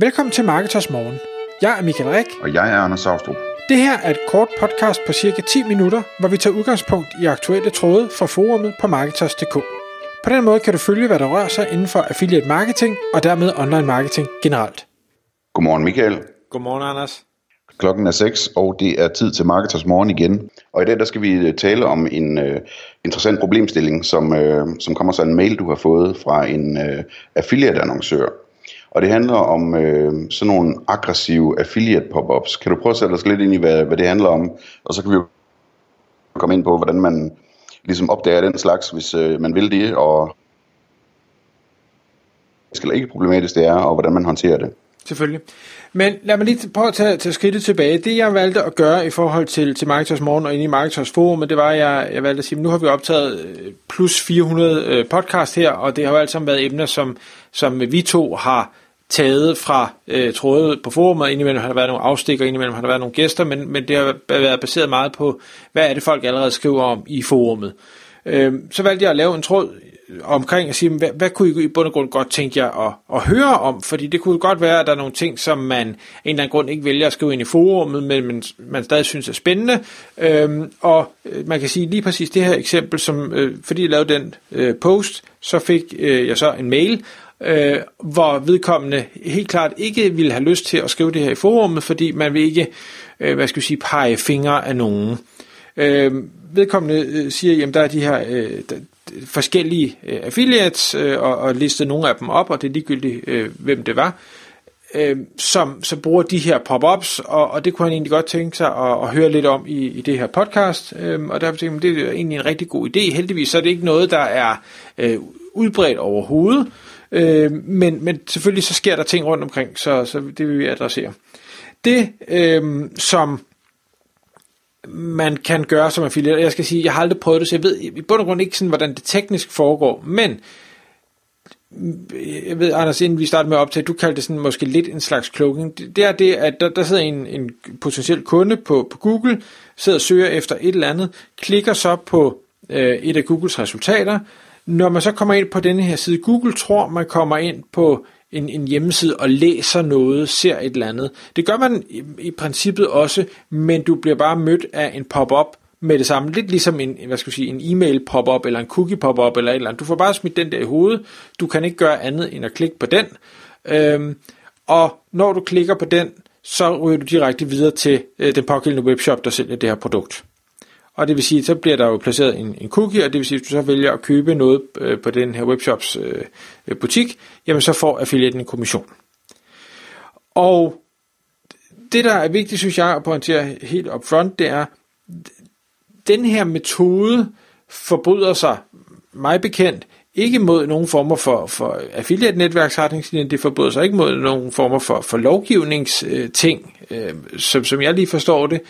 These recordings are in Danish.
Velkommen til Marketers Morgen. Jeg er Michael Rik. Og jeg er Anders Saustrup. Det her er et kort podcast på cirka 10 minutter, hvor vi tager udgangspunkt i aktuelle tråde fra forumet på Marketers.dk. På den måde kan du følge, hvad der rører sig inden for affiliate marketing og dermed online marketing generelt. Godmorgen Michael. Godmorgen Anders. Klokken er 6, og det er tid til Marketers Morgen igen. Og i dag der skal vi øh, tale om en uh, interessant problemstilling, som, uh, som kommer så en mail, du har fået fra en uh, affiliate-annoncør. Og det handler om øh, sådan nogle aggressive affiliate pop-ups. Kan du prøve at sætte os lidt ind i, hvad, hvad det handler om? Og så kan vi jo komme ind på, hvordan man ligesom opdager den slags, hvis øh, man vil det, og eller ikke problematisk det er, og hvordan man håndterer det. Selvfølgelig. Men lad mig lige prøve at tage, tage skridtet tilbage. Det jeg valgte at gøre i forhold til, til Marketers Morgen og inde i Marketers Forum, det var, at jeg, jeg valgte at sige, at nu har vi optaget øh, plus 400 øh, podcast her, og det har jo alt sammen været emner, som, som vi to har taget fra øh, trådet på forumet. Indimellem har der været nogle afstikker, indimellem har der været nogle gæster, men, men det har været baseret meget på, hvad er det folk allerede skriver om i forumet. Øh, så valgte jeg at lave en tråd omkring og sige, hvad, hvad kunne I i bund og grund godt tænke jer at, at høre om? Fordi det kunne godt være, at der er nogle ting, som man en eller anden grund ikke vælger at skrive ind i forummet, men man, man stadig synes er spændende. Øhm, og øh, man kan sige lige præcis det her eksempel, som øh, fordi jeg lavede den øh, post, så fik øh, jeg så en mail, øh, hvor vedkommende helt klart ikke ville have lyst til at skrive det her i forummet, fordi man vil ikke, øh, hvad skal vi sige, pege fingre af nogen. Øh, vedkommende øh, siger, jamen der er de her øh, forskellige øh, affiliates, øh, og, og listet nogle af dem op, og det er ligegyldigt, øh, hvem det var, øh, som så bruger de her pop-ups, og, og det kunne han egentlig godt tænke sig at, at høre lidt om i, i det her podcast, øh, og derfor tænkte jeg, det er egentlig en rigtig god idé. Heldigvis så er det ikke noget, der er øh, udbredt overhovedet, øh, men, men selvfølgelig så sker der ting rundt omkring, så, så det vil vi adressere. Det, øh, som man kan gøre som affiliate. Jeg skal sige, jeg har aldrig prøvet det, så jeg ved i bund og grund ikke sådan, hvordan det teknisk foregår, men jeg ved, Anders, inden vi starter med at optage, du kaldte det sådan måske lidt en slags cloaking. Det er det, at der, der sidder en, en potentiel kunde på, på Google, sidder og søger efter et eller andet, klikker så på øh, et af Googles resultater. Når man så kommer ind på denne her side, Google tror, man kommer ind på en, en hjemmeside og læser noget, ser et eller andet. Det gør man i, i princippet også, men du bliver bare mødt af en pop-up med det samme. Lidt ligesom en, hvad skal jeg sige, en e-mail pop-up eller en cookie pop-up eller et eller andet. Du får bare smidt den der i hovedet. Du kan ikke gøre andet end at klikke på den. Øhm, og når du klikker på den, så ryger du direkte videre til øh, den pågældende webshop, der sælger det her produkt. Og det vil sige, så bliver der jo placeret en, en cookie, og det vil sige, at du så vælger at købe noget øh, på den her webshops øh, butik, jamen så får affiliaten en kommission. Og det, der er vigtigt, synes jeg, at pointere helt upfront, det er, den her metode forbryder sig, mig bekendt, ikke mod nogen former for, for affiliate-netværksretningslinjer, det forbryder sig ikke mod nogen former for, for lovgivningsting, øh, som, som jeg lige forstår det.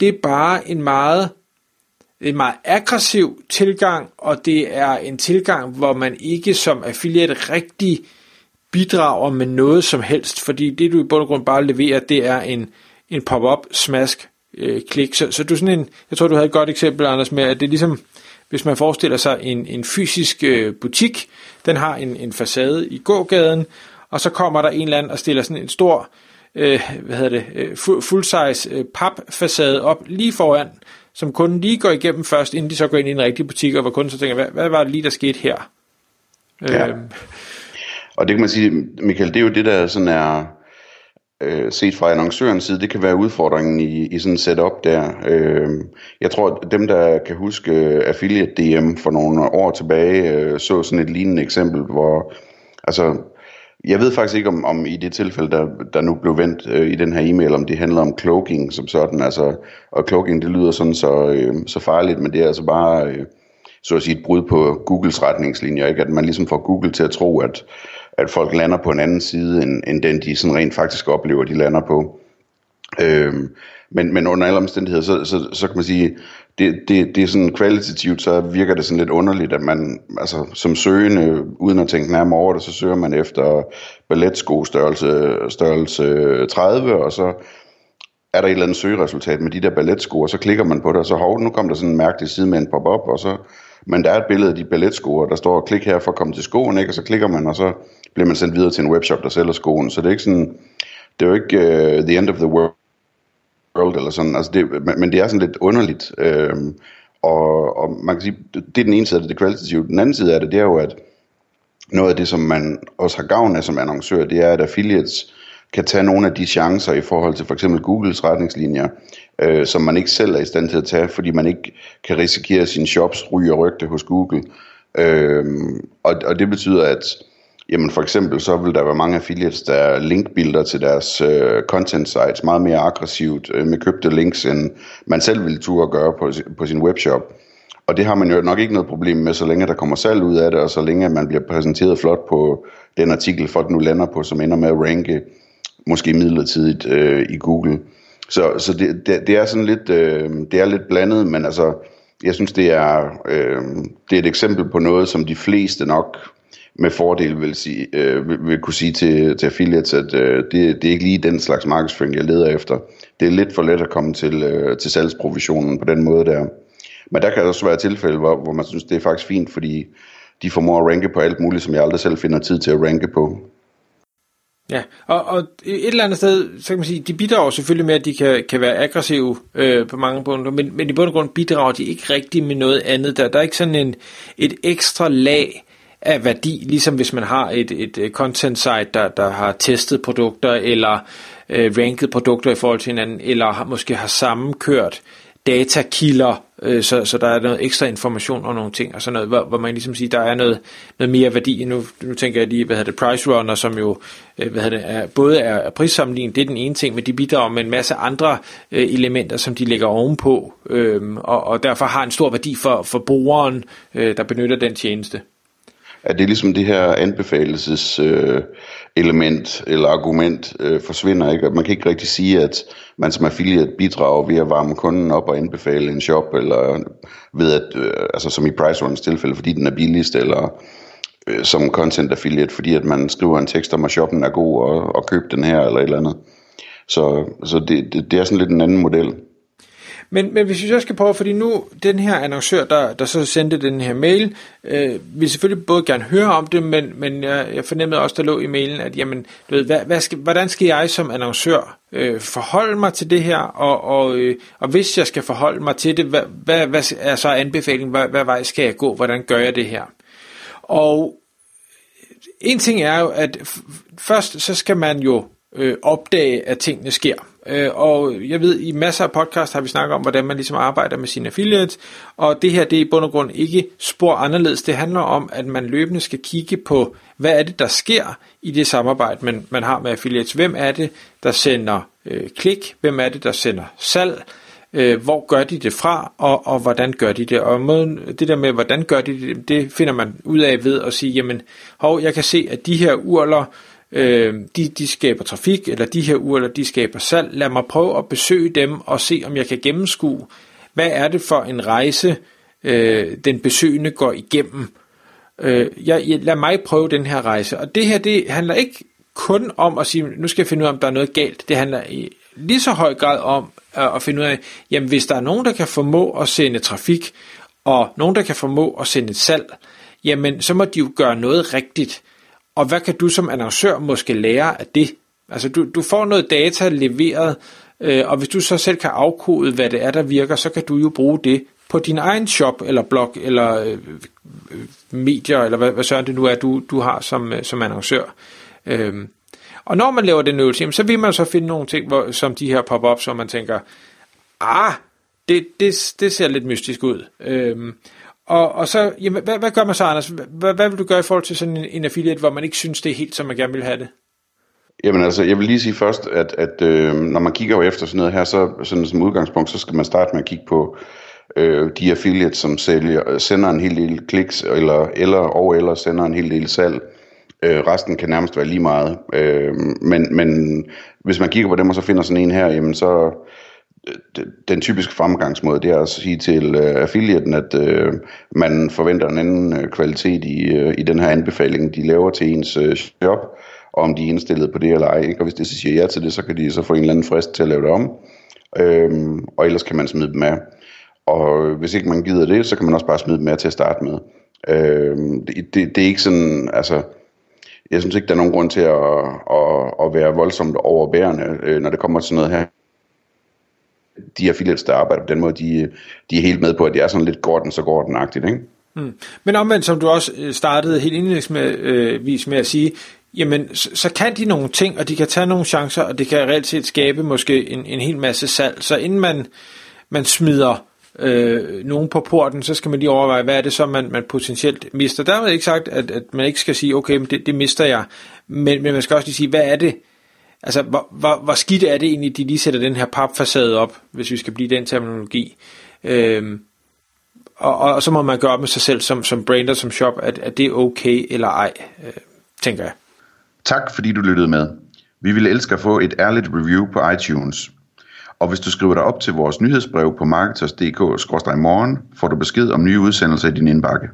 Det er bare en meget en meget aggressiv tilgang, og det er en tilgang, hvor man ikke som affiliate rigtig bidrager med noget som helst, fordi det du i bund og grund bare leverer, det er en, en pop-up smask øh, klik. Så, så du sådan en, jeg tror du havde et godt eksempel, Anders, med at det er ligesom, hvis man forestiller sig en, en fysisk øh, butik, den har en, en facade i gågaden, og så kommer der en eller anden og stiller sådan en stor øh, hvad hedder det, øh, full-size øh, papfacade op lige foran, som kunden lige går igennem først, inden de så går ind i en rigtig butik, og hvor kunden så tænker, hvad, hvad var det lige, der skete her? Ja. Øhm. Og det kan man sige, Michael, det er jo det, der sådan er øh, set fra annoncørens side, det kan være udfordringen i, i sådan et setup der. Øh, jeg tror, at dem, der kan huske Affiliate DM for nogle år tilbage, øh, så sådan et lignende eksempel, hvor altså jeg ved faktisk ikke, om, om i det tilfælde, der, der nu blev vendt øh, i den her e-mail, om det handler om cloaking som sådan. Altså, og cloaking, det lyder sådan så, øh, så farligt, men det er altså bare, øh, så at sige, et brud på Googles retningslinjer. Ikke? At man ligesom får Google til at tro, at, at folk lander på en anden side, end, end den de sådan rent faktisk oplever, de lander på. Øhm, men, men under alle omstændigheder, så, så, så kan man sige, det, det, det er sådan kvalitativt, så virker det sådan lidt underligt, at man altså, som søgende, uden at tænke nærmere over det, så søger man efter balletsko størrelse, størrelse 30, og så er der et eller andet søgeresultat med de der balletsko, og så klikker man på det, og så hov, nu kommer der sådan en mærkelig side med en pop-up, og så, men der er et billede af de balletsko, og der står, klik her for at komme til skoen, ikke? og så klikker man, og så bliver man sendt videre til en webshop, der sælger skoen, så det er ikke sådan, det er jo ikke uh, the end of the world, eller sådan, altså det, men, men det er sådan lidt underligt, øh, og, og man kan sige, det er den ene side af det, det kvalitative. Den anden side af det, det er jo, at noget af det, som man også har gavn af som annoncør, det er, at affiliates kan tage nogle af de chancer i forhold til for eksempel Googles retningslinjer, øh, som man ikke selv er i stand til at tage, fordi man ikke kan risikere sin shops ryge og rygte hos Google. Øh, og, og det betyder, at jamen for eksempel så vil der være mange affiliates, der linkbilder til deres øh, content sites meget mere aggressivt øh, med købte links, end man selv ville turde gøre på, på sin webshop. Og det har man jo nok ikke noget problem med, så længe der kommer salg ud af det, og så længe man bliver præsenteret flot på den artikel, folk nu lander på, som ender med at ranke, måske midlertidigt øh, i Google. Så, så det, det, det er sådan lidt, øh, det er lidt blandet, men altså, jeg synes det er, øh, det er et eksempel på noget, som de fleste nok med fordel vil, sige, øh, vil, vil kunne sige til, til affiliates, at øh, det, det er ikke lige den slags markedsføring, jeg leder efter. Det er lidt for let at komme til, øh, til salgsprovisionen på den måde der. Men der kan også være tilfælde, hvor, hvor man synes, det er faktisk fint, fordi de formår at ranke på alt muligt, som jeg aldrig selv finder tid til at ranke på. Ja, og, og et eller andet sted, så kan man sige, de bidrager selvfølgelig med, at de kan, kan være aggressive øh, på mange punkter, men, men i bund og grund bidrager de ikke rigtig med noget andet. Der, der er ikke sådan en, et ekstra lag af værdi, ligesom hvis man har et, et content site, der, der har testet produkter, eller øh, ranket produkter i forhold til hinanden, eller har, måske har sammenkørt datakilder, øh, så, så der er noget ekstra information og nogle ting, og sådan noget, hvor, hvor man ligesom siger, der er noget, noget mere værdi. Nu, nu tænker jeg lige, hvad hedder det, Price Runner, som jo øh, hvad hedder det, er, både er prissammenligning, det er den ene ting, men de bidrager med en masse andre øh, elementer, som de lægger ovenpå, øh, og, og derfor har en stor værdi for, for brugeren, øh, der benytter den tjeneste at det er ligesom det her anbefaleses øh, element eller argument øh, forsvinder ikke. Man kan ikke rigtig sige, at man som affiliate bidrager ved at varme kunden op og anbefale en shop, eller ved at, øh, altså som i price runs tilfælde, fordi den er billigst, eller øh, som content affiliate, fordi at man skriver en tekst om, at shoppen er god, og, og køb den her, eller et eller andet. Så, så det, det, det er sådan lidt en anden model. Men, men hvis vi så skal prøve, fordi nu den her annoncør, der, der så sendte den her mail, øh, vil selvfølgelig både gerne høre om det, men, men jeg, jeg fornemmede også, der lå i mailen, at jamen, du ved, hvad, hvad skal, hvordan skal jeg som annoncør øh, forholde mig til det her, og, og, øh, og hvis jeg skal forholde mig til det, hvad, hvad, hvad er så anbefalingen, hvad, hvad vej skal jeg gå, hvordan gør jeg det her? Og en ting er jo, at først så skal man jo øh, opdage, at tingene sker. Øh, og jeg ved, i masser af podcast har vi snakket om, hvordan man ligesom arbejder med sine affiliates, og det her det er i bund og grund ikke spor anderledes. Det handler om, at man løbende skal kigge på, hvad er det, der sker i det samarbejde, man, man har med affiliates. Hvem er det, der sender øh, klik? Hvem er det, der sender salg? Øh, hvor gør de det fra, og, og hvordan gør de det? Og måden, det der med, hvordan gør de det, det finder man ud af ved at sige, jamen, hov, jeg kan se, at de her urler, øh, de, de skaber trafik, eller de her urler, de skaber salg. Lad mig prøve at besøge dem og se, om jeg kan gennemskue, hvad er det for en rejse, øh, den besøgende går igennem. Øh, jeg, jeg, lad mig prøve den her rejse. Og det her, det handler ikke kun om at sige, nu skal jeg finde ud af, om der er noget galt. Det handler i lige så høj grad om at, at finde ud af, jamen hvis der er nogen, der kan formå at sende trafik, og nogen, der kan formå at sende et salg, jamen så må de jo gøre noget rigtigt. Og hvad kan du som annoncør måske lære af det? Altså du, du får noget data leveret, øh, og hvis du så selv kan afkode, hvad det er, der virker, så kan du jo bruge det på din egen shop, eller blog, eller øh, øh medier, eller hvad, hvad søren det nu er, du, du har som, øh, som annoncør. Øhm. og når man laver den øvelse, så vil man så finde nogle ting, hvor, som de her pop-ups, hvor man tænker, ah, det, det, det ser lidt mystisk ud. Øhm og, og så, jamen, hvad, hvad gør man så, Anders? Hvad, hvad vil du gøre i forhold til sådan en, en affiliate, hvor man ikke synes, det er helt, som man gerne vil have det? Jamen altså, jeg vil lige sige først, at, at øh, når man kigger efter sådan noget her, så sådan som udgangspunkt, så skal man starte med at kigge på øh, de affiliates, som sælger, sender en hel del kliks, eller, eller og eller sender en hel del salg. Øh, resten kan nærmest være lige meget. Øh, men, men hvis man kigger på dem, og så finder sådan en her, jamen så Øh, den typiske fremgangsmåde, det er at sige til uh, affiliaten, at uh, man forventer en anden uh, kvalitet i, uh, i den her anbefaling, de laver til ens uh, shop, og om de er indstillet på det eller ej. Ikke? Og hvis de så siger ja til det, så kan de så få en eller anden frist til at lave det om, uh, og ellers kan man smide dem af. Og hvis ikke man gider det, så kan man også bare smide dem af til at starte med. Uh, det, det, det er ikke sådan, altså jeg synes ikke, der er nogen grund til at, at, at være voldsomt overbærende, øh, når det kommer til noget her. De affiliates, der arbejder på den måde, de, de er helt med på, at det er sådan lidt Gordon, så Gordon-agtigt, ikke? Mm. Men omvendt, som du også øh, startede helt indlægsvis øh, med at sige, jamen så, så kan de nogle ting, og de kan tage nogle chancer, og det kan reelt set skabe måske en, en hel masse salg. Så inden man, man smider øh, nogen på porten, så skal man lige overveje, hvad er det så, man, man potentielt mister. Der er ikke sagt, at, at man ikke skal sige, okay, men det, det mister jeg, men, men man skal også lige sige, hvad er det, altså hvor, hvor, hvor skidt er det egentlig, de lige sætter den her papfacade op, hvis vi skal blive den terminologi. Øhm, og, og så må man gøre op med sig selv som, som brander, som shop, at, at det er okay eller ej, øh, tænker jeg. Tak fordi du lyttede med. Vi ville elske at få et ærligt review på iTunes. Og hvis du skriver dig op til vores nyhedsbrev på marketers.dk-morgen, får du besked om nye udsendelser i din indbakke.